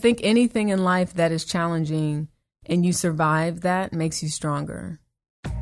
think anything in life that is challenging and you survive that makes you stronger.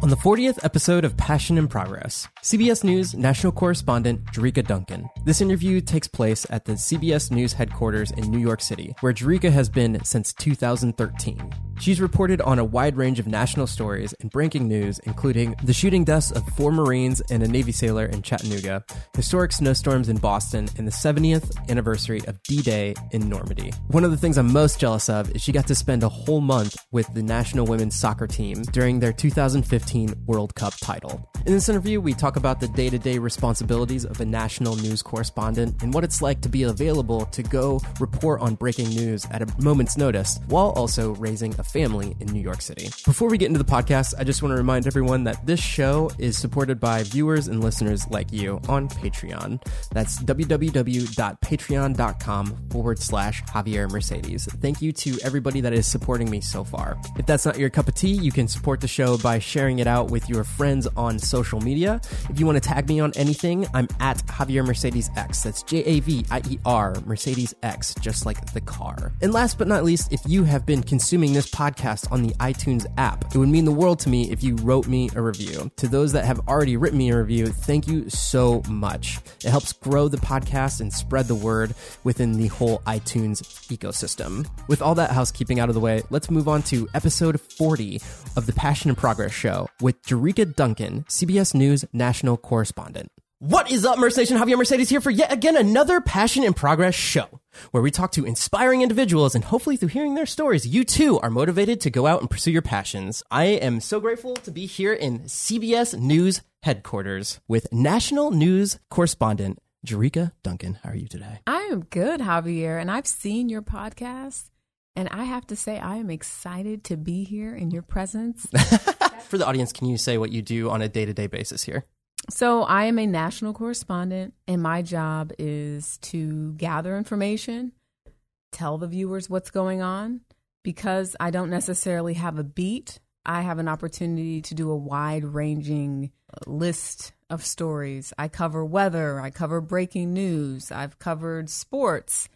On the 40th episode of Passion and Progress, CBS News national correspondent Jericka Duncan. This interview takes place at the CBS News headquarters in New York City, where Jericka has been since 2013. She's reported on a wide range of national stories and breaking news, including the shooting deaths of four Marines and a Navy sailor in Chattanooga, historic snowstorms in Boston, and the 70th anniversary of D Day in Normandy. One of the things I'm most jealous of is she got to spend a whole month with the national women's soccer team during their 2015 World Cup title. In this interview, we talk about the day to day responsibilities of a national news correspondent and what it's like to be available to go report on breaking news at a moment's notice while also raising a family in New York City. Before we get into the podcast, I just want to remind everyone that this show is supported by viewers and listeners like you on Patreon. That's www.patreon.com forward slash Javier Mercedes. Thank you to everybody that is supporting me so far. If that's not your cup of tea, you can support the show by sharing it out with your friends on social media. If you want to tag me on anything, I'm at Javier Mercedes X. That's J A V I E R Mercedes X, just like the car. And last but not least, if you have been consuming this podcast on the iTunes app, it would mean the world to me if you wrote me a review. To those that have already written me a review, thank you so much. It helps grow the podcast and spread the word within the whole iTunes ecosystem. With all that housekeeping out of the way, let's move on to episode 40 of the Passion and Progress show with Jericka Duncan, CBS News national correspondent. What is up, Merce Nation? Javier Mercedes here for yet again another Passion and Progress show, where we talk to inspiring individuals and hopefully through hearing their stories, you too are motivated to go out and pursue your passions. I am so grateful to be here in CBS News headquarters with national news correspondent Jericka Duncan. How are you today? I am good, Javier, and I've seen your podcast. And I have to say, I am excited to be here in your presence. For the audience, can you say what you do on a day to day basis here? So, I am a national correspondent, and my job is to gather information, tell the viewers what's going on. Because I don't necessarily have a beat, I have an opportunity to do a wide ranging list of stories. I cover weather, I cover breaking news, I've covered sports,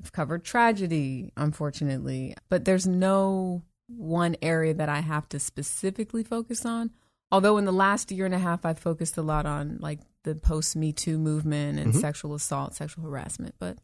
I've covered tragedy, unfortunately. But there's no one area that I have to specifically focus on. Although in the last year and a half, I've focused a lot on like the post Me Too movement and Mhm. sexual assault, sexual harassment. But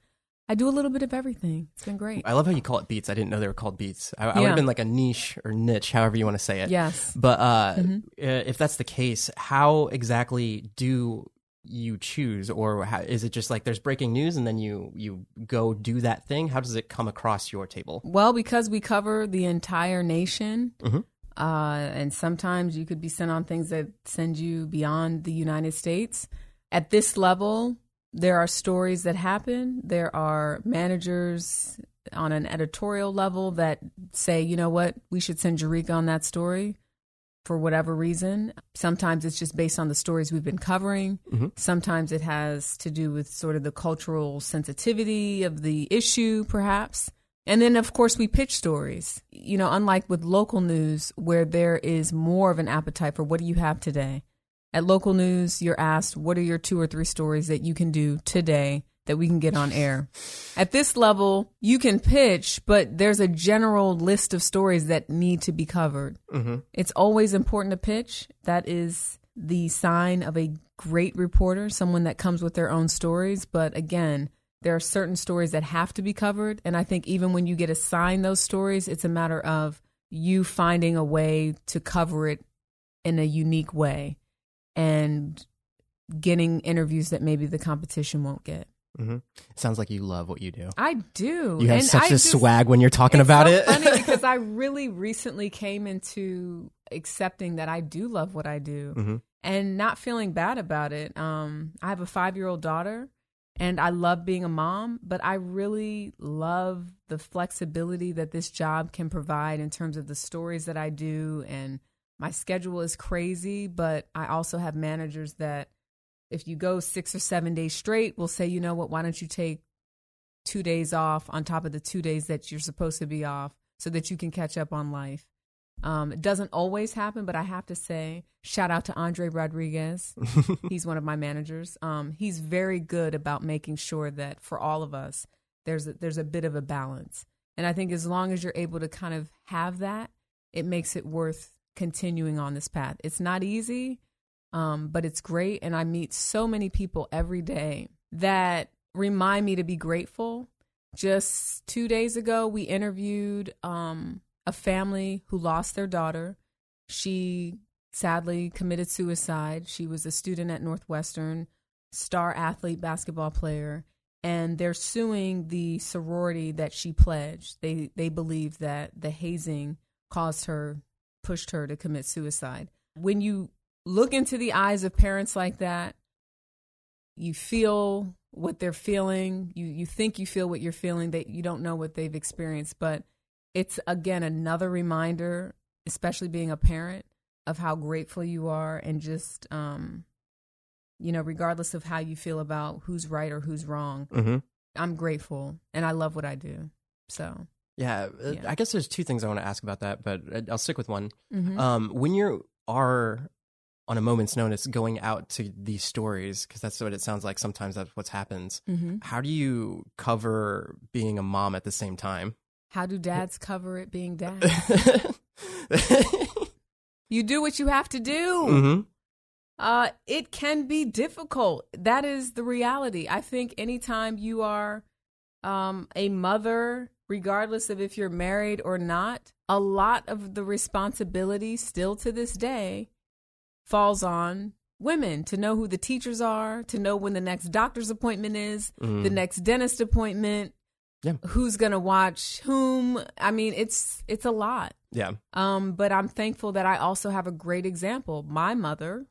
I do a little bit of everything. It's been great. I love how you call it beats. I didn't know they were called beats. I, I would have been like a niche or niche, however you want to say it. Yes. But uh, Mhm. uh, if that's the case, how exactly do you choose, or how, is it just like there's breaking news and then you you go do that thing? How does it come across your table? Well, because we cover the entire nation, Mhm. Uh, and sometimes you could be sent on things that send you beyond the United States. At this level, there are stories that happen. There are managers on an editorial level that say, you know what, we should send Jericka on that story for whatever reason. Sometimes it's just based on the stories we've been covering. Mhm. Sometimes it has to do with sort of the cultural sensitivity of the issue, perhaps. And then, of course, we pitch stories. You know, unlike with local news, where there is more of an appetite for what do you have today. At local news, you're asked, what are your two or three stories that you can do today that we can get on air? At this level, you can pitch, but there's a general list of stories that need to be covered. Mm-hmm. It's always important to pitch. That is the sign of a great reporter, someone that comes with their own stories. But again, there are certain stories that have to be covered. And I think even when you get assigned those stories, it's a matter of you finding a way to cover it in a unique way and getting interviews that maybe the competition won't get. Mm-hmm. Sounds like you love what you do. I do. You have And such I a just- swag when you're talking about so it. funny because I really recently came into accepting that I do love what I do Mhm. and not feeling bad about it. Um, I have a five year old daughter and I love being a mom, but I really love the flexibility that this job can provide in terms of the stories that I do. And my schedule is crazy, but I also have managers that if you go six or seven days straight, will say, you know what, why don't you take two days off on top of the two days that you're supposed to be off so that you can catch up on life. Um, it doesn't always happen, but I have to say, shout out to Andre Rodriguez. he's one of my managers. Um, he's very good about making sure that for all of us, there's a, there's a bit of a balance. And I think as long as you're able to kind of have that, it makes it worth continuing on this path. It's not easy, um, but it's great. And I meet so many people every day that remind me to be grateful. Just two days ago, we interviewed um, a family who lost their daughter. She sadly committed suicide. She was a student at Northwestern, star athlete, basketball player, and they're suing the sorority that she pledged. They they believe that the hazing caused her, pushed her to commit suicide. When you look into the eyes of parents like that, you feel what they're feeling. You you think you feel what you're feeling. That you don't know what they've experienced, but it's again another reminder, especially being a parent, of how grateful you are and just um you know regardless of how you feel about who's right or who's wrong Mm-hmm. i'm grateful and i love what i do so Yeah, uh, Yeah. I guess there's two things I want to ask about that, but uh, I'll stick with one. mhm. Um, when you are on a moment's notice going out to these stories, because that's what it sounds like. Sometimes that's what happens. Mhm. How do you cover being a mom at the same time? How do dads cover it being dads you do what you have to do hmm Uh, it can be difficult. That is the reality. I think anytime you are um, a mother, regardless of if you're married or not, a lot of the responsibility still to this day falls on women to know who the teachers are, to know when the next doctor's appointment is, Mm. the next dentist appointment, Yeah. who's going to watch whom. I mean, it's it's a lot. Yeah. Um, but I'm thankful that I also have a great example. My mother,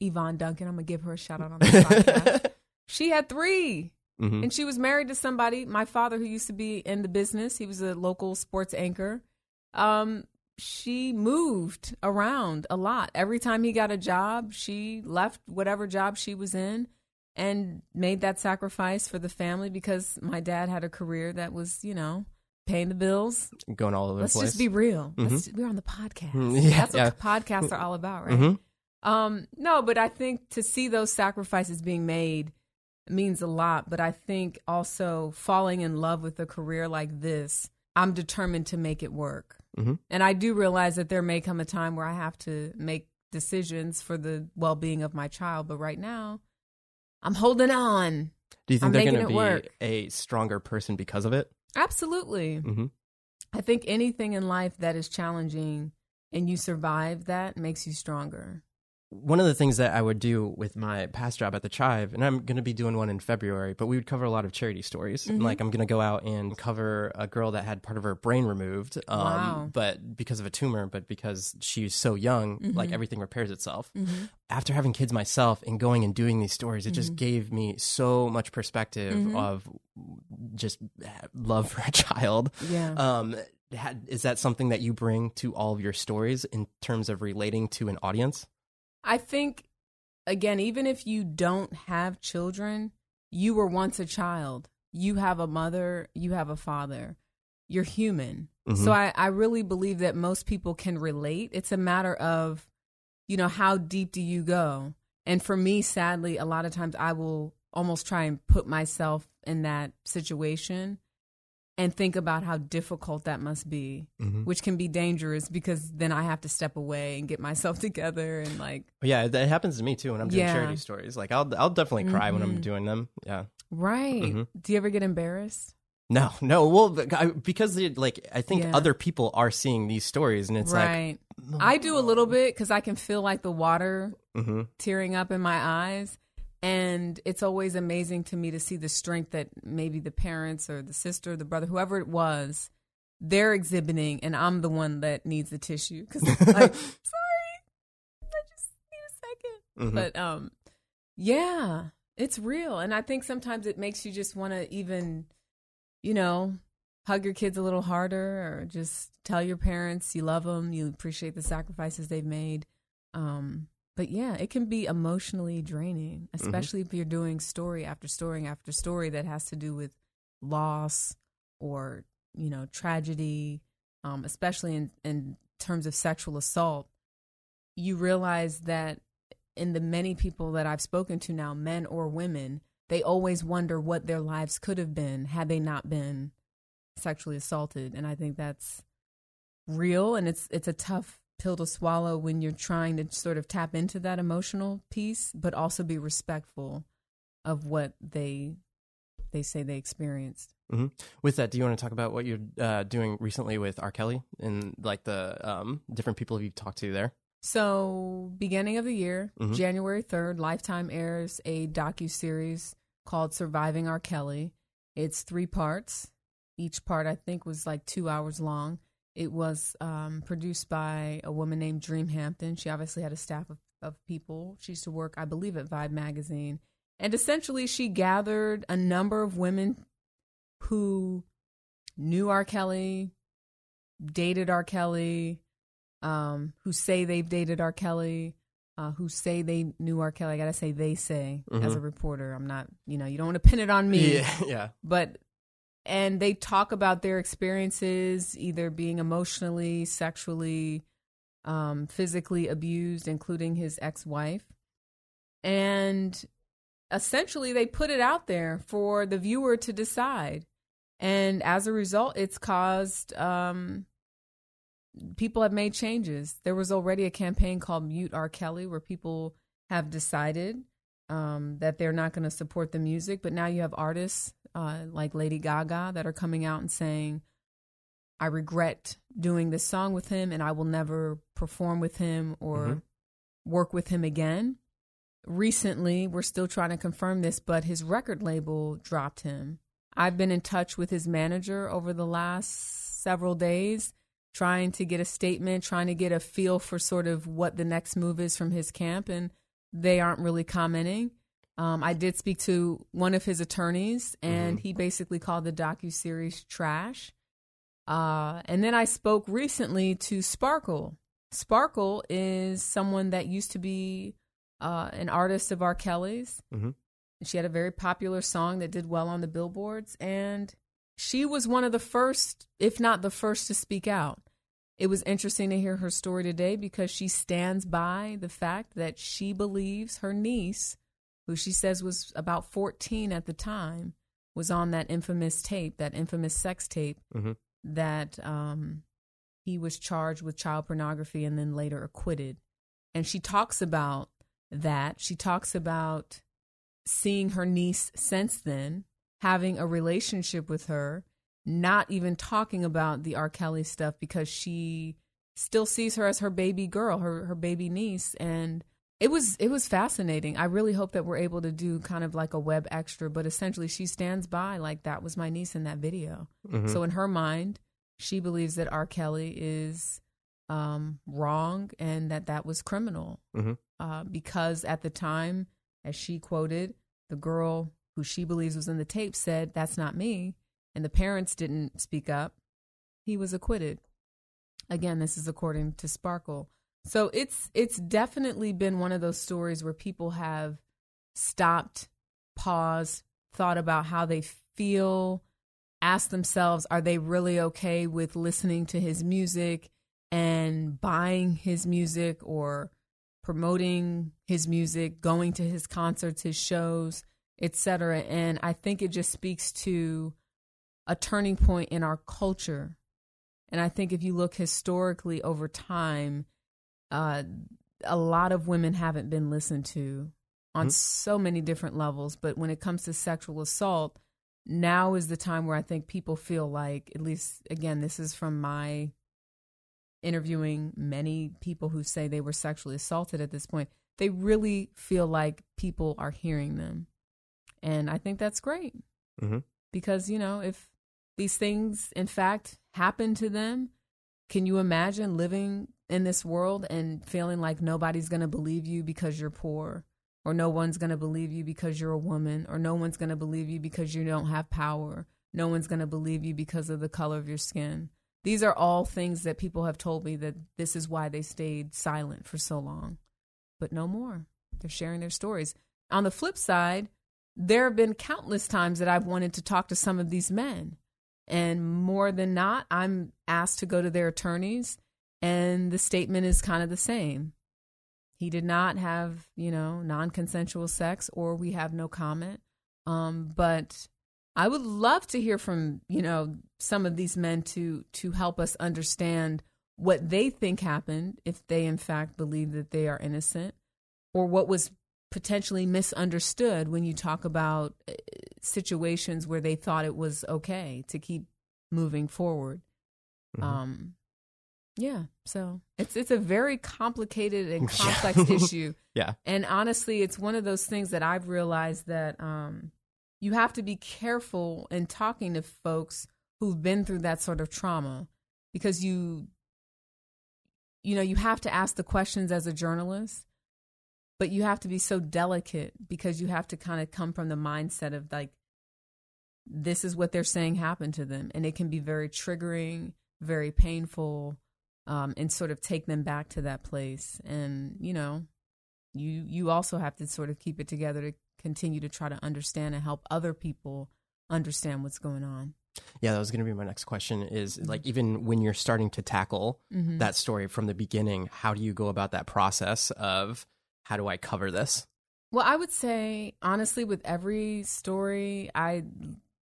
Yvonne Duncan, I'm gonna give her a shout out on this podcast. She had three, hmm and she was married to somebody. My father, who used to be in the business, he was a local sports anchor. Um, she moved around a lot. Every time he got a job, she left whatever job she was in and made that sacrifice for the family because my dad had a career that was, you know, paying the bills, Going all over Let's the place. just be real. Mhm. Let's, we're on the podcast. Mm, yeah, That's what yeah. podcasts are all about, right? Mhm. Um, no, but I think to see those sacrifices being made means a lot. But I think also falling in love with a career like this, I'm determined to make it work. Mhm. And I do realize that there may come a time where I have to make decisions for the well being of my child. But right now, I'm holding on. Do you think I'm they're going to be work. a stronger person because of it? Absolutely. hmm I think anything in life that is challenging and you survive that makes you stronger. One of the things that I would do with my past job at the Chive, and I'm going to be doing one in February, but we would cover a lot of charity stories. And, Mhm. like, I'm going to go out and cover a girl that had part of her brain removed, um, Wow. but because of a tumor, but because she's so young, like Mhm. everything repairs itself. Mm-hmm. After having kids myself and going and doing these stories, it just Mhm. gave me so much perspective Mhm. of just love for a child. Yeah. Um, is that something that you bring to all of your stories in terms of relating to an audience? I think, again, even if you don't have children, you were once a child. You have a mother, you have a father. You're human. Mhm. So I, I really believe that most people can relate. It's a matter of, you know, how deep do you go? And for me, sadly, a lot of times I will almost try and put myself in that situation and think about how difficult that must be, Mhm. which can be dangerous because then I have to step away and get myself together and like, Yeah, that happens to me too when I'm doing Yeah. charity stories. Like I'll I'll definitely cry when I'm Mhm. doing them. Yeah. right. Mhm. Do you ever get embarrassed? No, no. Well, I, because it, like I think Yeah. other people are seeing these stories, and it's right. like I do a little bit because I can feel like the water hmm tearing up in my eyes. And it's always amazing to me to see the strength that maybe the parents or the sister, or the brother, whoever it was, they're exhibiting, and I'm the one that needs the tissue because like, sorry, I just need a 2nd Mhm. But um, yeah, it's real, and I think sometimes it makes you just want to even, you know, hug your kids a little harder, or just tell your parents you love them, you appreciate the sacrifices they've made. Um, but yeah, it can be emotionally draining, especially if you're doing story after story after story that has to do with loss or you know tragedy, um, especially in in terms of sexual assault. You realize that in the many people that I've spoken to now, men or women, they always wonder what their lives could have been had they not been sexually assaulted, and I think that's real, and it's it's a tough pill to swallow when you're trying to sort of tap into that emotional piece, but also be respectful of what they they say they experienced. Mm-hmm. With that, do you want to talk about what you're uh, doing recently with R. Kelly and like the um, different people you've talked to there? So, beginning of the year, Mhm. January 3rd, Lifetime airs a docu-series called Surviving R. Kelly. It's three parts. Each part, I think, was like two hours long. It was um, produced by a woman named Dream Hampton. She obviously had a staff of, of people. She used to work, I believe, at Vibe magazine. And essentially, she gathered a number of women who knew R. Kelly, dated R. Kelly, um, who say they've dated R. Kelly, uh, who say they knew R. Kelly. I gotta say they say as Mhm. a reporter. I'm not, you know, you don't want to pin it on me, Yeah, yeah. but and they talk about their experiences, either being emotionally, sexually, um, physically abused, including his ex-wife, and essentially they put it out there for the viewer to decide. And as a result, it's caused um, people have made changes. There was already a campaign called Mute R. Kelly where people have decided um, that they're not going to support the music. But now you have artists uh, like Lady Gaga that are coming out and saying, I regret doing this song with him and I will never perform with him or Mhm. work with him again. Recently, we're still trying to confirm this, but his record label dropped him. I've been in touch with his manager over the last several days, trying to get a statement, trying to get a feel for sort of what the next move is from his camp, and they aren't really commenting. Um, I did speak to one of his attorneys, and Mhm. he basically called the docu series trash. Uh, and then I spoke recently to Sparkle. Sparkle is someone that used to be uh, an artist of R. Kelly's. Mhm. She had a very popular song that did well on the billboards, and she was one of the first, if not the first, to speak out. It was interesting to hear her story today because she stands by the fact that she believes her niece, who she says was about 14 at the time, was on that infamous tape, that infamous sex tape Mhm. that um, he was charged with child pornography and then later acquitted. And she talks about that. She talks about seeing her niece since then, having a relationship with her, not even talking about the R. Kelly stuff because she still sees her as her baby girl, her her baby niece, and it was it was fascinating. I really hope that we're able to do kind of like a web extra, but essentially she stands by like that was my niece in that video. Mhm. So in her mind, she believes that R. Kelly is um, wrong and that that was criminal Mhm. uh, because at the time, as she quoted, the girl who she believes was in the tape said, "That's not me," and the parents didn't speak up. He was acquitted. Again, this is according to Sparkle. So it's it's definitely been one of those stories where people have stopped, paused, thought about how they feel, asked themselves, are they really okay with listening to his music and buying his music or promoting his music, going to his concerts, his shows, etc. And I think it just speaks to a turning point in our culture. And I think if you look historically over time, uh, a lot of women haven't been listened to on Mhm. so many different levels. But when it comes to sexual assault, now is the time where I think people feel like, at least again, this is from my interviewing many people who say they were sexually assaulted at this point. They really feel like people are hearing them. And I think that's great Mhm. because, you know, if these things in fact happen to them, can you imagine living in this world and feeling like nobody's going to believe you because you're poor? Or no one's going to believe you because you're a woman, or no one's going to believe you because you don't have power. No one's going to believe you because of the color of your skin. These are all things that people have told me that this is why they stayed silent for so long. But no more. They're sharing their stories. On the flip side, there have been countless times that I've wanted to talk to some of these men. And more than not, I'm asked to go to their attorneys, and the statement is kind of the same. He did not have, you know, non consensual sex, or we have no comment. Um, but I would love to hear from, you know, some of these men to to help us understand what they think happened if they in fact believe that they are innocent or what was potentially misunderstood when you talk about uh, situations where they thought it was okay to keep moving forward. Mhm. Um yeah, so it's it's a very complicated and complex issue. Yeah. And honestly, it's one of those things that I've realized that um, you have to be careful in talking to folks who've been through that sort of trauma because you you know, you have to ask the questions as a journalist, but you have to be so delicate because you have to kind of come from the mindset of like this is what they're saying happened to them and it can be very triggering, very painful um, and sort of take them back to that place and you know you you also have to sort of keep it together to continue to try to understand and help other people understand what's going on. Yeah, that was going to be my next question is Mm-hmm. like even when you're starting to tackle that story from the beginning, how do you go about that process of how do I cover this? Well, I would say honestly with every story, I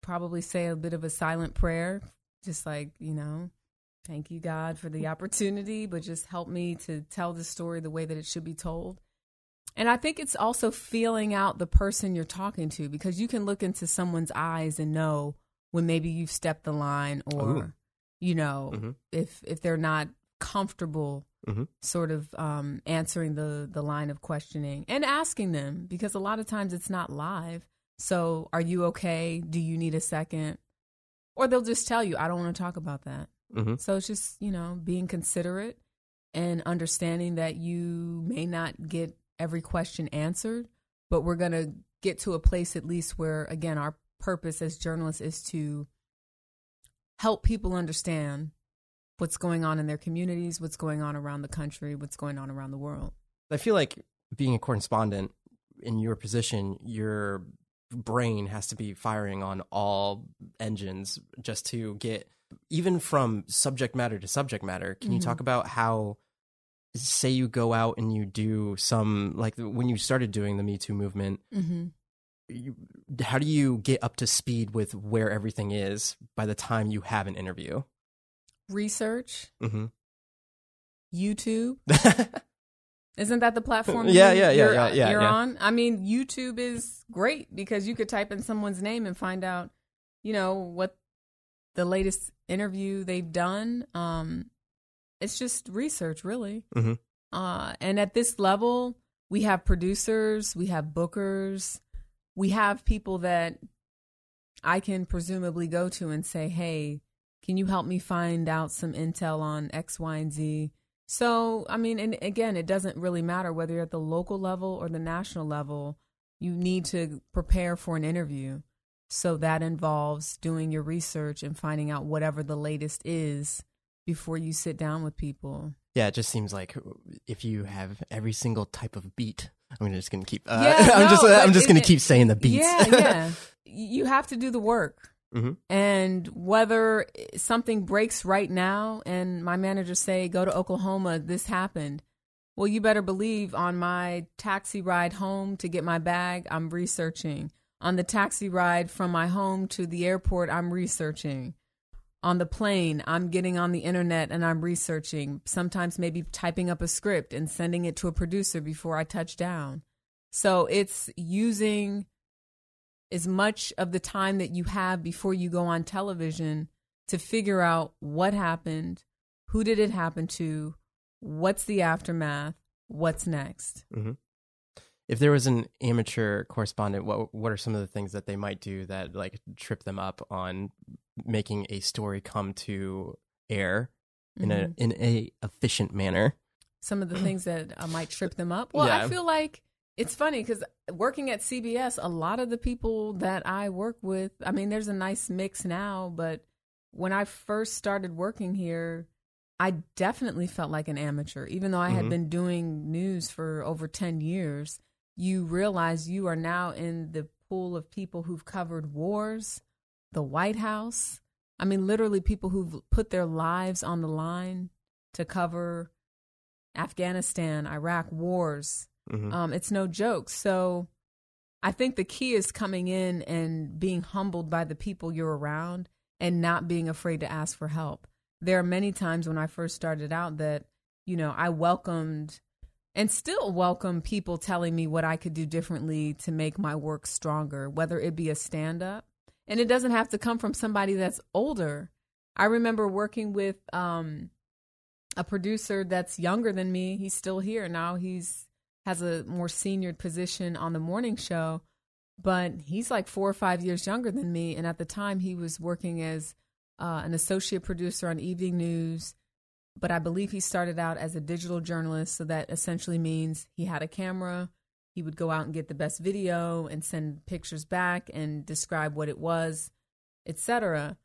probably say a bit of a silent prayer, just like, you know, thank you God for the opportunity, but just help me to tell the story the way that it should be told. And I think it's also feeling out the person you're talking to because you can look into someone's eyes and know when maybe you've stepped the line or Ooh. you know Mhm. if if they're not comfortable Mhm. sort of um, answering the the line of questioning and asking them because a lot of times it's not live. So, are you okay? Do you need a second? Or they'll just tell you, I don't want to talk about that. Mhm. So it's just, you know, being considerate and understanding that you may not get every question answered, but we're going to get to a place at least where, again, our purpose as journalists is to help people understand what's going on in their communities, what's going on around the country, what's going on around the world. I feel like being a correspondent in your position, your brain has to be firing on all engines just to get even from subject matter to subject matter. Can you Mhm. talk about how say you go out and you do some like when you started doing the Me Too movement, Mm-hmm. you, how do you get up to speed with where everything is by the time you have an interview? Research, hmm YouTube. Isn't that the platform? Yeah, you- yeah, yeah, you're, yeah, yeah, You're yeah. on. I mean, YouTube is great because you could type in someone's name and find out, you know, what the latest interview they've done. Um, it's just research, really. Mhm. Uh, and at this level, we have producers, we have bookers, we have people that I can presumably go to and say, "Hey, can you help me find out some intel on X, Y, and Z?" So, I mean, and again, it doesn't really matter whether you're at the local level or the national level. You need to prepare for an interview. So that involves doing your research and finding out whatever the latest is before you sit down with people. Yeah, it just seems like if you have every single type of beat, I'm just gonna keep. Uh, Yeah, I'm no, just. I'm just gonna it- keep saying the beats. Yeah, yeah. you have to do the work. Mhm. And whether something breaks right now and my manager say, go to Oklahoma, this happened. Well, you better believe on my taxi ride home to get my bag, I'm researching. On the taxi ride from my home to the airport, I'm researching. On the plane, I'm getting on the internet and I'm researching, sometimes maybe typing up a script and sending it to a producer before I touch down. So it's using as much of the time that you have before you go on television to figure out what happened, who did it happen to, what's the aftermath, what's next. Mm-hmm. If there was an amateur correspondent, what what are some of the things that they might do that like trip them up on making a story come to air in Mhm. a in a efficient manner? some of the things that uh, might trip them up. Well, Yeah. I feel like it's funny because working at CBS, a lot of the people that I work with, I mean, there's a nice mix now, but when I first started working here, I definitely felt like an amateur. Even though I had Mhm. been doing news for over 10 years, you realize you are now in the pool of people who've covered wars, the White House. I mean, literally people who've put their lives on the line to cover Afghanistan, Iraq wars. Mhm. Um, it's no joke. So I think the key is coming in and being humbled by the people you're around and not being afraid to ask for help. There are many times when I first started out that, you know, I welcomed and still welcome people telling me what I could do differently to make my work stronger, whether it be a stand up. And it doesn't have to come from somebody that's older. I remember working with um, a producer that's younger than me. He's still here now. He's has a more senior position on the morning show, but he's like four or five years younger than me. And at the time, he was working as uh, an associate producer on evening news but I believe he started out as a digital journalist. So that essentially means he had a camera. He would go out and get the best video and send pictures back and describe what it was, etc.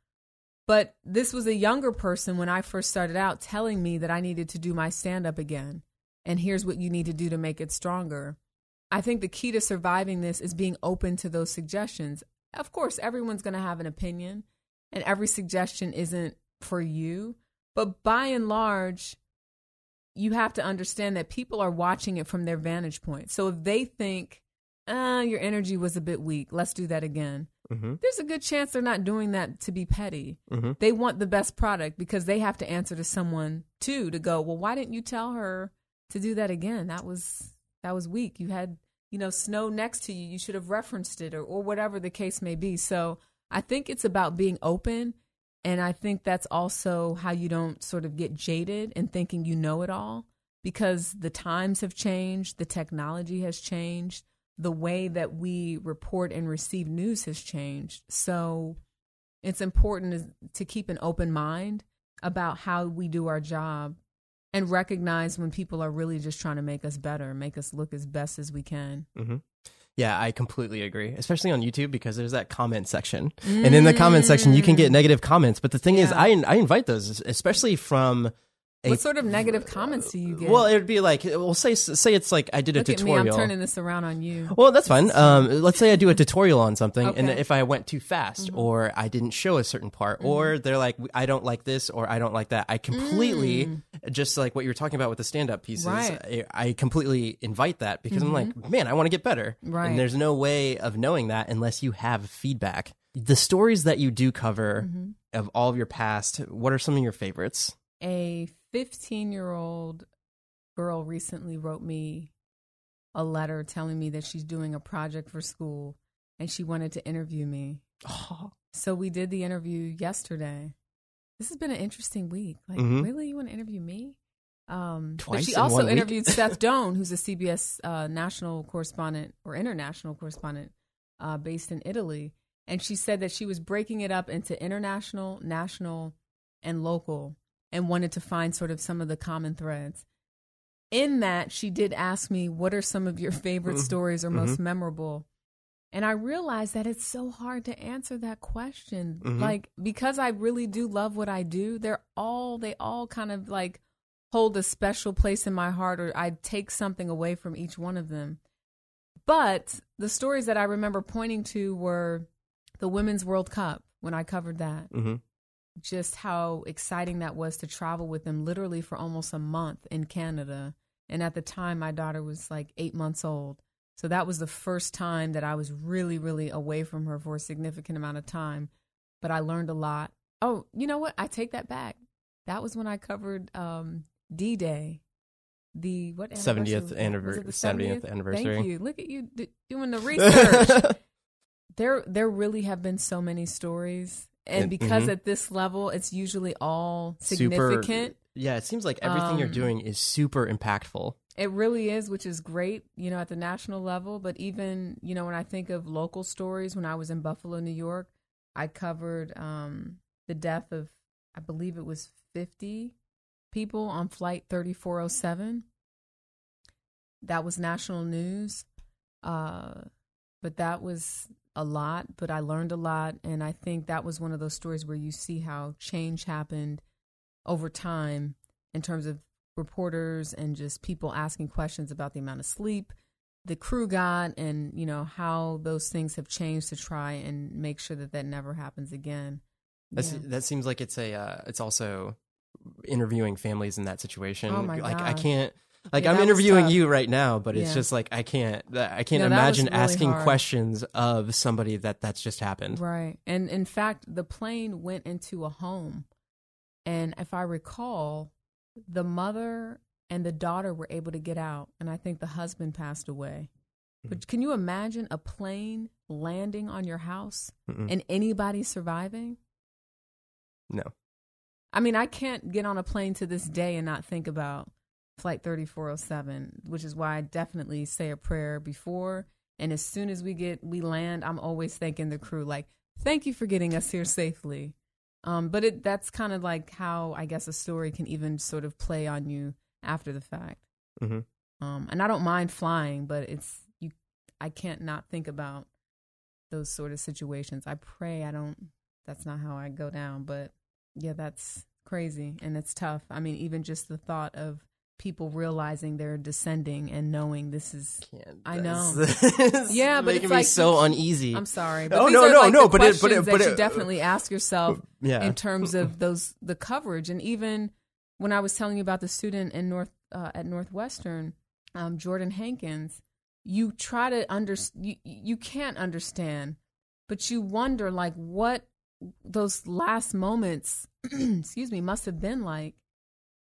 But this was a younger person when I first started out telling me that I needed to do my stand up again. And here's what you need to do to make it stronger. I think the key to surviving this is being open to those suggestions. Of course, everyone's going to have an opinion, and every suggestion isn't for you. But by and large, you have to understand that people are watching it from their vantage point. So if they think, ah, your energy was a bit weak, let's do that again. Mm-hmm. There's a good chance they're not doing that to be petty. Mm-hmm. They want the best product because they have to answer to someone too to go, well, why didn't you tell her to do that again? That was that was weak. You had, you know, snow next to you. You should have referenced it or, or whatever the case may be. So I think it's about being open and I think that's also how you don't sort of get jaded and thinking you know it all because the times have changed, the technology has changed, the way that we report and receive news has changed. So it's important to keep an open mind about how we do our job and recognize when people are really just trying to make us better, make us look as best as we can. Mm-hmm. Yeah, I completely agree, especially on YouTube because there's that comment section. Mm. And in the comment section, you can get negative comments. But the thing yeah. is, I, I invite those, especially from what sort of negative comments do you get? Well, it'd be like, well, say say it's like I did Look a tutorial. me, I'm turning this around on you. Well, that's fine. Um, let's say I do a tutorial on something, okay. and if I went too fast, mm-hmm. or I didn't show a certain part, mm-hmm. or they're like, I don't like this, or I don't like that, I completely, mm. just like what you were talking about with the stand up pieces, right. I, I, completely invite that because mm-hmm. I'm like, man, I want to get better. Right. And there's no way of knowing that unless you have feedback. The stories that you do cover mm-hmm. of all of your past, what are some of your favorites? A 15 year old girl recently wrote me a letter telling me that she's doing a project for school and she wanted to interview me. Oh. So we did the interview yesterday. This has been an interesting week. Like, mm-hmm. really, you want to interview me? Um, Twice she also interviewed Seth Doane, who's a CBS uh, national correspondent or international correspondent uh, based in Italy. And she said that she was breaking it up into international, national, and local and wanted to find sort of some of the common threads. In that, she did ask me, What are some of your favorite mm-hmm. stories or mm-hmm. most memorable? And I realized that it's so hard to answer that question. Mm-hmm. Like, because I really do love what I do, they're all, they all kind of like hold a special place in my heart, or I take something away from each one of them. But the stories that I remember pointing to were the Women's World Cup when I covered that. Mm-hmm just how exciting that was to travel with them literally for almost a month in Canada. And at the time, my daughter was like eight months old. So that was the first time that I was really, really away from her for a significant amount of time. But I learned a lot. Oh, you know what? I take that back. That was when I covered um, D Day. The what? Seventieth anniversary. Seventieth anniversary. Thank you. Look at you d- doing the research. there, there really have been so many stories and because mm-hmm. at this level it's usually all significant. Super, yeah it seems like everything um, you're doing is super impactful. It really is which is great you know at the national level. But even you know when i think of local stories when i was in buffalo new york i covered um, the death of i believe it was 50 people on flight 3407 that was national news. Uh, but that was a lot, but I learned a lot. And I think that was one of those stories where you see how change happened over time in terms of reporters and just people asking questions about the amount of sleep the crew got and you know how those things have changed to try and make sure that that never happens again That's, yeah. that seems like it's a uh, it's also interviewing families in that situation oh my like gosh. i can't Like Yeah, I'm interviewing you right now, but it's Yeah. just like I can't. I can't No, imagine really asking hard. questions of somebody that that's just happened. Right. And in fact, the plane went into a home. And if I recall, the mother and the daughter were able to get out. And I think the husband passed away. Mm-hmm. But can you imagine a plane landing on your house Mm-mm. and anybody surviving? No. I mean, I can't get on a plane to this day and not think about Flight 3407, which is why I definitely say a prayer before. And as soon as we get we land, I'm always thanking the crew, like, "Thank you for getting us here safely." Um, but it that's kind of like how I guess a story can even sort of play on you after the fact. hmm Um, and I don't mind flying, but it's you. I can't not think about those sort of situations. I pray I don't. That's not how I go down. But yeah, that's crazy and it's tough. I mean, even just the thought of people realizing they're descending and knowing this is. Can't. I know. Yeah, but making it's me like- so uneasy. I'm sorry, but Oh, no, no, like no, but it- but it- but that you it- definitely ask yourself yeah. in terms of those the coverage and even when I was telling you about the student in North uh, at Northwestern, um, Jordan Hankins, you try to under you, you can't understand, but you wonder like what those last moments, excuse me, must have been like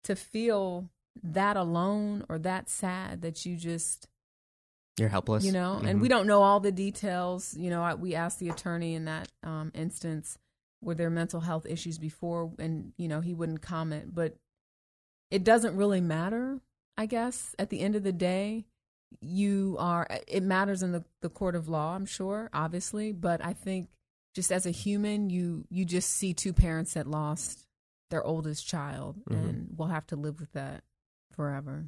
to feel that alone or that sad that you just You're helpless. you know and Mhm. we don't know all the details you know I, we asked the attorney in that um, instance were there mental health issues before and you know he wouldn't comment but it doesn't really matter i guess at the end of the day you are it matters in the, the court of law i'm sure obviously but i think just as a human you you just see two parents that lost their oldest child Mhm. and we'll have to live with that forever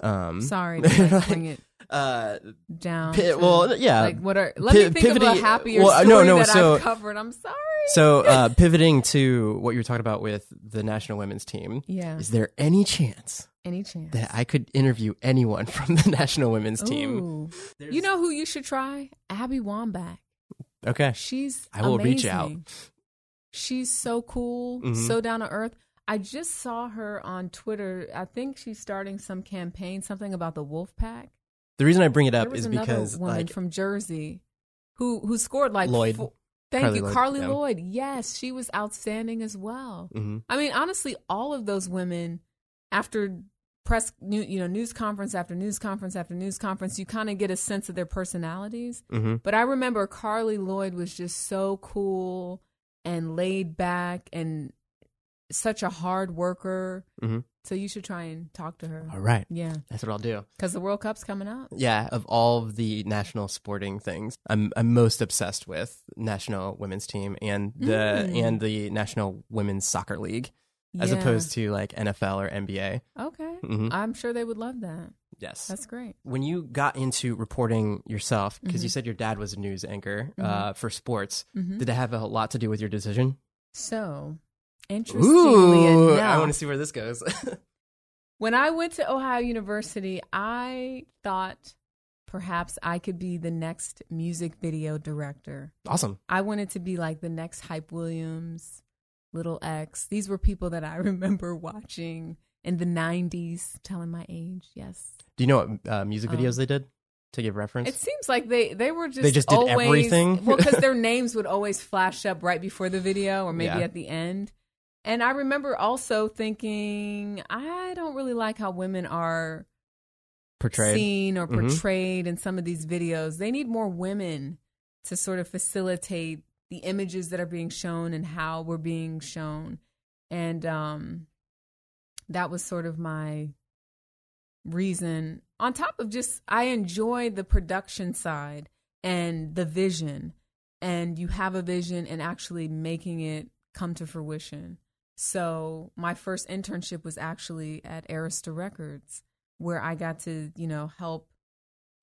Um, sorry to like, bring it uh, down. pi- to, well, yeah. Like what are? Let Pi- me think of pivoting- a happier well, uh, story no, no, that so- I've covered. I'm sorry. So, uh, pivoting to what you were talking about with the national women's team, Yeah. is there any chance Any chance? that I could interview anyone from the national women's team? You know who you should try? Abby Wambach. Okay. She's I will reach out. She's so cool, Mhm. so down to earth. I just saw her on Twitter. I think she's starting some campaign, something about the Wolf Pack. The reason I bring it up is because, woman like, from Jersey who who scored like Lloyd. fo- Thank Carli you, Lloyd, Carli yeah. Lloyd. Yes, she was outstanding as well. mhm. I mean, honestly, all of those women, after press, new, you know, news conference after news conference after news conference, you kind of get a sense of their personalities. Mhm. But I remember Carli Lloyd was just so cool and laid back and such a hard worker. Mhm. So you should try and talk to her. all right. Yeah, That's what I'll do. because the World Cup's coming up. Yeah, of all of the national sporting things, I'm I'm most obsessed with national women's team and the Mm. and the national women's soccer league, as Yeah. opposed to like NFL or NBA. Okay, Mhm. I'm sure they would love that. Yes. That's great. when you got into reporting yourself, because you Mhm. said your dad was a news anchor Mhm. uh, for sports, Mhm. did it have a lot to do with your decision? So, interestingly Ooh, enough, I want to see where this goes. When I went to Ohio University, I thought perhaps I could be the next music video director. awesome. I wanted to be like the next Hype Williams, Little X. These were people that I remember watching in the 90s, telling my age. Yes. Do you know what uh, music Um, videos they did to give reference? It seems like they, they were just They just did always, everything? well, because their names would always flash up right before the video or maybe Yeah. at the end. And I remember also thinking, I don't really like how women are Portrayed. seen or Mhm. portrayed in some of these videos. They need more women to sort of facilitate the images that are being shown and how we're being shown. And um, that was sort of my reason. On top of just, I enjoy the production side and the vision. And you have a vision and actually making it come to fruition. So my first internship was actually at Arista Records where I got to, you know, help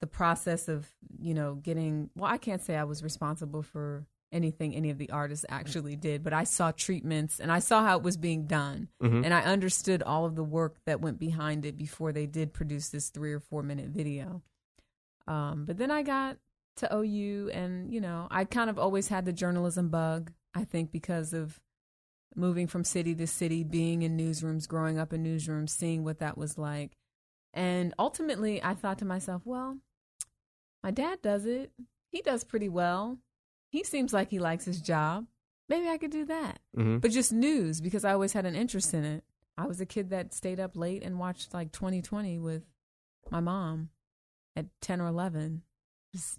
the process of, you know, getting, well, I can't say I was responsible for anything any of the artists actually did, but I saw treatments and I saw how it was being done. Mhm. And I understood all of the work that went behind it before they did produce this three or four minute video. Um, but then I got to OU and, you know, I kind of always had the journalism bug, I think, because of moving from city to city, being in newsrooms, growing up in newsrooms, seeing what that was like And ultimately, I thought to myself, well, my dad does it. He does pretty well. He seems like he likes his job. Maybe I could do that. Mhm. But just news because I always had an interest in it. I was a kid that stayed up late and watched like 2020 with my mom at 10 or 11.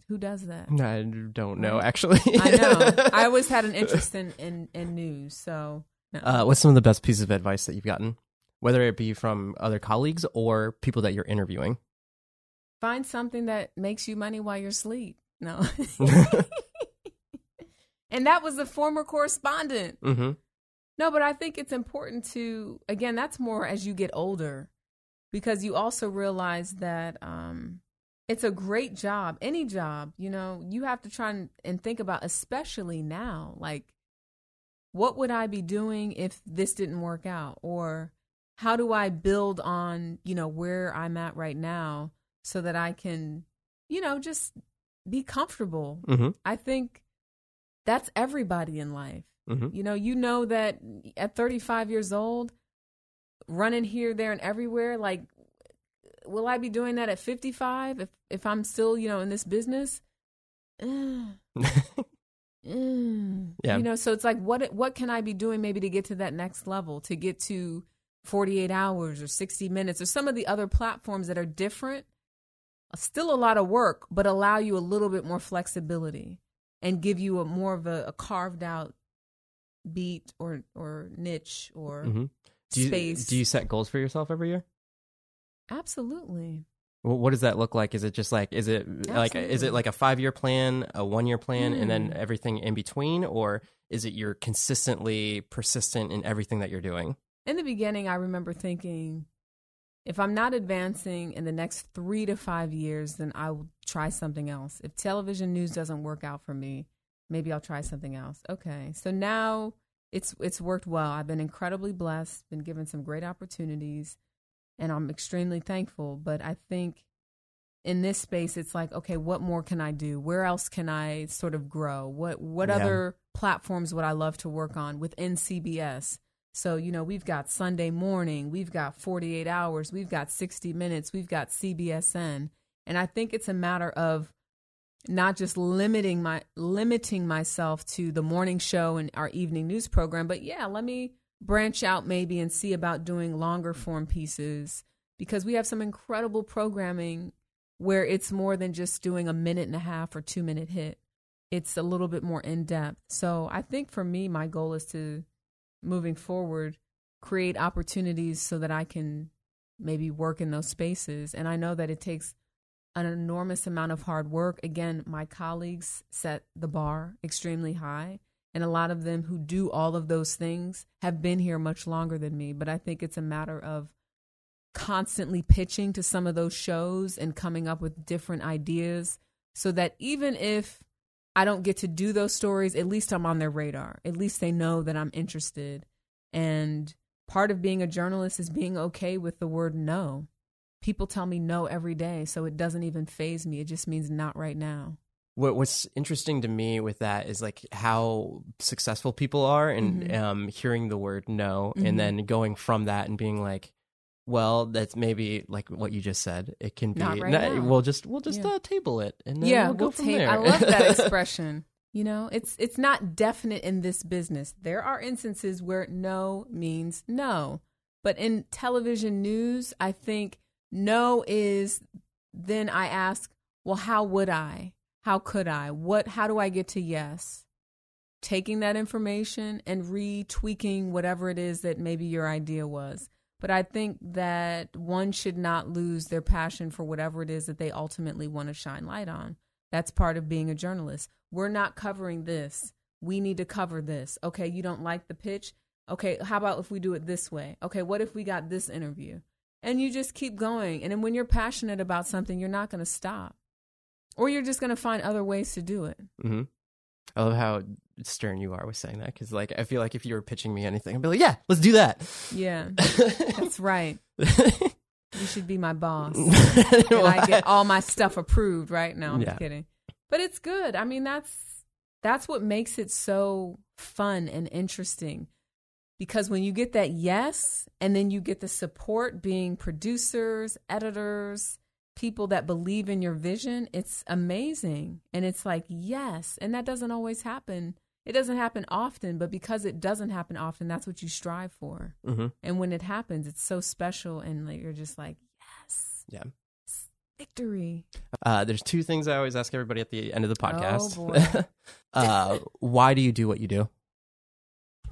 Who does that? I don't know actually. I know. I always had an interest in, in, in news. So, no. Uh, what's some of the best pieces of advice that you've gotten, whether it be from other colleagues or people that you're interviewing? find something that makes you money while you're asleep. No. and that was the former correspondent. hmm No, but I think it's important to again, that's more as you get older because you also realize that um it's a great job, any job, you know, you have to try and, and think about especially now, like what would I be doing if this didn't work out or how do I build on, you know, where I'm at right now so that I can, you know, just be comfortable. hmm I think that's everybody in life. hmm You know, you know that at 35 years old, running here, there, and everywhere, like, will I be doing that at 55 if, if I'm still, you know, in this business? Mm, mm. Yeah. You know, so it's like, what what can I be doing maybe to get to that next level, to get to 48 hours or 60 minutes or some of the other platforms that are different? Still a lot of work, but allow you a little bit more flexibility and give you a more of a, a carved out beat or or niche or hmm Do you, space. do you set goals for yourself every year? Absolutely. Well, what does that look like? Is it just like is it like is it like a five year plan, a one year plan, and then Hmm. everything in between, or is it you're consistently persistent in everything that you're doing? In the beginning, I remember thinking, if I'm not advancing in the next three to five years, then I will try something else. If television news doesn't work out for me, maybe I'll try something else. Okay. So now it's it's worked well. I've been incredibly blessed, been given some great opportunities, and I'm extremely thankful. But I think in this space it's like, okay, what more can I do? Where else can I sort of grow? What what Yeah. other platforms would I love to work on within CBS? So, you know, we've got Sunday morning, we've got 48 hours, we've got 60 minutes, we've got CBSN. And I think it's a matter of not just limiting my limiting myself to the morning show and our evening news program, but yeah, let me branch out maybe and see about doing longer form pieces because we have some incredible programming where it's more than just doing a minute and a half or 2 minute hit. It's a little bit more in depth. So, I think for me my goal is to moving forward create opportunities so that I can maybe work in those spaces and I know that it takes an enormous amount of hard work. Again, my colleagues set the bar extremely high, and a lot of them who do all of those things have been here much longer than me. But I think it's a matter of constantly pitching to some of those shows and coming up with different ideas so that even if I don't get to do those stories, at least I'm on their radar. At least they know that I'm interested. And part of being a journalist is being okay with the word no people tell me no every day, so it doesn't even faze me. It just means not right now. What What's interesting to me with that is like how successful people are, and Mhm. um, hearing the word no, Mhm. and then going from that and being like, well, that's maybe like what you just said. It can be. Not right no. We'll just we'll just Yeah. uh, table it, and then yeah, we'll go we'll from take- there. I love that expression. You know, it's it's not definite in this business. There are instances where no means no, but in television news, I think no is. Then I ask, well, how would I? How could I? What? How do I get to yes? Taking that information and retweaking whatever it is that maybe your idea was. But I think that one should not lose their passion for whatever it is that they ultimately want to shine light on. That's part of being a journalist. We're not covering this. We need to cover this. Okay, you don't like the pitch? Okay, how about if we do it this way? Okay, what if we got this interview? And you just keep going. And then when you're passionate about something, you're not going to stop. Or you're just going to find other ways to do it. hmm I love how stern you are with saying that because, like, I feel like if you were pitching me anything, I'd be like, "Yeah, let's do that." Yeah, that's right. You should be my boss. and I get all my stuff approved right now. I'm Yeah. kidding. But it's good. I mean, that's that's what makes it so fun and interesting. Because when you get that yes, and then you get the support being producers, editors, people that believe in your vision, it's amazing. And it's like, yes. And that doesn't always happen. It doesn't happen often, but because it doesn't happen often, that's what you strive for. Mm-hmm. And when it happens, it's so special. And like, you're just like, yes, Yeah. victory. Uh, there's two things I always ask everybody at the end of the podcast. Oh, uh, why do you do what you do?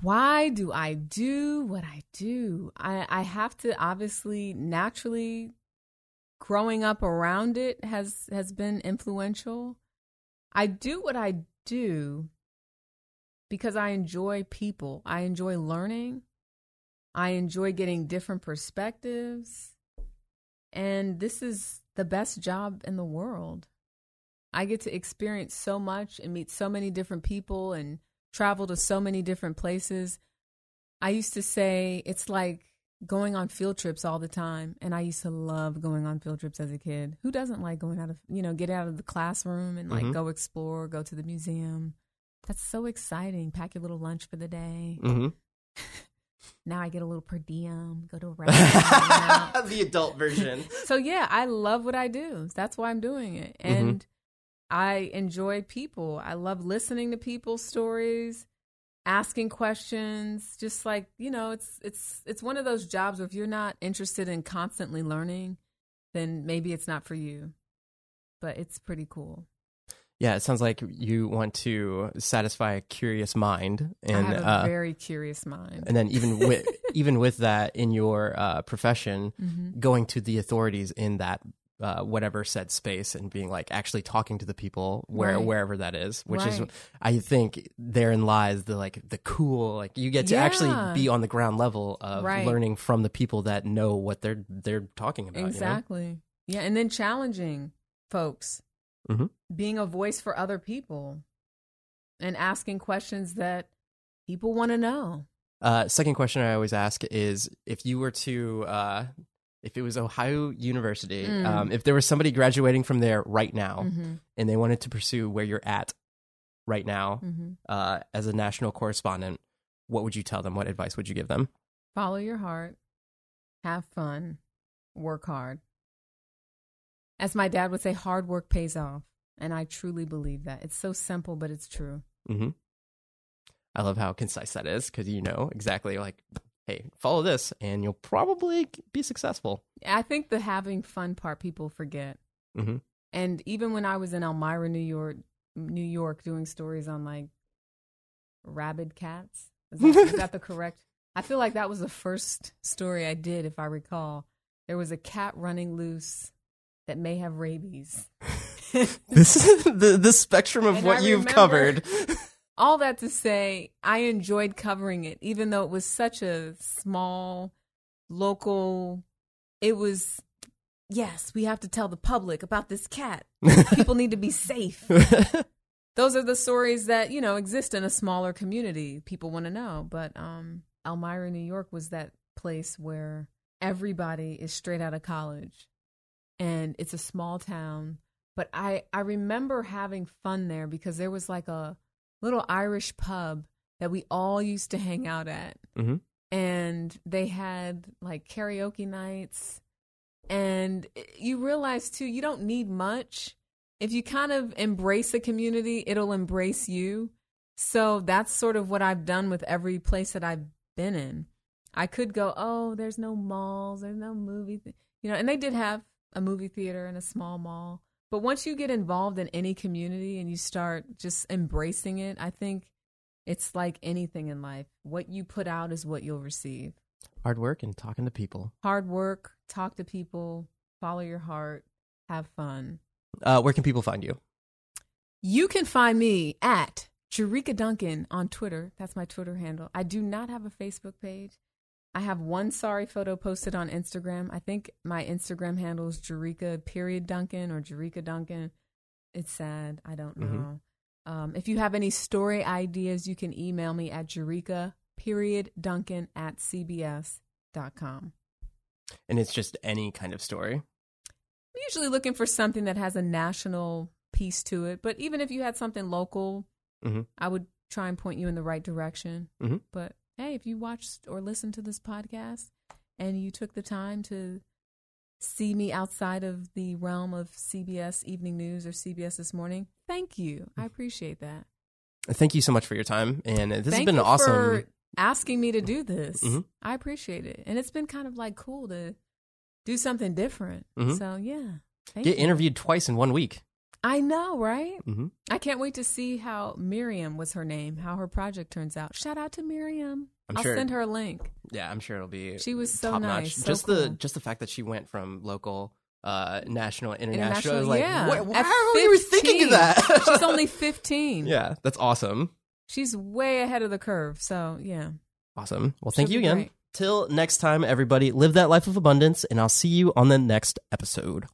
Why do I do what I do? I, I have to obviously naturally growing up around it has has been influential. I do what I do because I enjoy people. I enjoy learning. I enjoy getting different perspectives. And this is the best job in the world. I get to experience so much and meet so many different people and travel to so many different places. I used to say it's like going on field trips all the time and I used to love going on field trips as a kid. Who doesn't like going out of, you know, get out of the classroom and like Mhm. go explore, go to the museum. That's so exciting. Pack your little lunch for the day. Mm-hmm. Now I get a little per diem, go to a restaurant. the adult version. So yeah, I love what I do. That's why I'm doing it. Mhm. And I enjoy people. I love listening to people's stories, asking questions, just like, you know, it's it's it's one of those jobs where if you're not interested in constantly learning, then maybe it's not for you. But it's pretty cool. Yeah, it sounds like you want to satisfy a curious mind, and I have a uh, very curious mind. and then even with even with that in your uh, profession, Mhm. going to the authorities in that uh, whatever said space and being like actually talking to the people where Right. wherever that is, which is I think therein lies the like the cool like you get to actually be on the ground level of Right. learning from the people that know what they're they're talking about. you know? Exactly. Yeah, and then challenging folks, Mhm. being a voice for other people, and asking questions that people want to know. Uh, second question I always ask is if you were to, uh, if it was Ohio University, Mm. um, if there was somebody graduating from there right now Mm-hmm. and they wanted to pursue where you're at right now Mm-hmm. uh, as a national correspondent, what would you tell them? What advice would you give them? Follow your heart, have fun, work hard. As my dad would say, hard work pays off. And I truly believe that. It's so simple, but it's true. hmm I love how concise that is because you know exactly like, hey, follow this and you'll probably be successful. I think the having fun part people forget. hmm And even when I was in Elmira, New York, New York, doing stories on like rabid cats, is that, is that the correct? I feel like that was the first story I did, if I recall. There was a cat running loose that may have rabies. This is the the spectrum of And what I you've covered. All that to say, I enjoyed covering it, even though it was such a small, local. It was, yes, we have to tell the public about this cat. People need to be safe. those are the stories that you know exist in a smaller community people want to know but um elmira new york was that place where everybody is straight out of college and it's a small town but i i remember having fun there because there was like a little irish pub that we all used to hang out at Mhm. and they had like karaoke nights and you realize too you don't need much if you kind of embrace a community, it'll embrace you. So that's sort of what I've done with every place that I've been in. I could go, oh, there's no malls, there's no movie, th-. you know, and they did have a movie theater and a small mall. But once you get involved in any community and you start just embracing it, I think it's like anything in life. What you put out is what you'll receive. Hard work and talking to people. Hard work, talk to people, follow your heart, have fun. Uh, where can people find you? You can find me at Jericka Duncan on Twitter. That's my Twitter handle. I do not have a Facebook page. I have one sorry photo posted on Instagram. I think my Instagram handle is Jericka period Duncan or Jericka Duncan. It's sad. I don't know. Mhm. Um, if you have any story ideas, you can email me at Jericka period Duncan at cbs.com. And it's just any kind of story. I'm usually looking for something that has a national piece to it, but even if you had something local, Mhm. I would try and point you in the right direction. Mhm. But hey, if you watched or listened to this podcast and you took the time to see me outside of the realm of CBS Evening News or CBS This Morning, thank you. I appreciate that. Thank you so much for your time, and this thank has been you awesome. for asking me to do this. Mhm. I appreciate it, and it's been kind of like cool to do something different. Mhm. So yeah, thank Get you. interviewed twice in one week. I know, right? hmm I can't wait to see how Miriam was her name, how her project turns out. Shout out to Miriam. I'm I'll sure- send her a link. Yeah, I'm sure it'll be. She was so nice, so just the just the fact that she went from local, uh, national, international. International, like, yeah. "What- At How are you thinking of that? She's only 15. yeah, that's awesome. She's way ahead of the curve. So, yeah. Awesome. Well, thank you again. great. Till next time, everybody, live that life of abundance, and I'll see you on the next episode.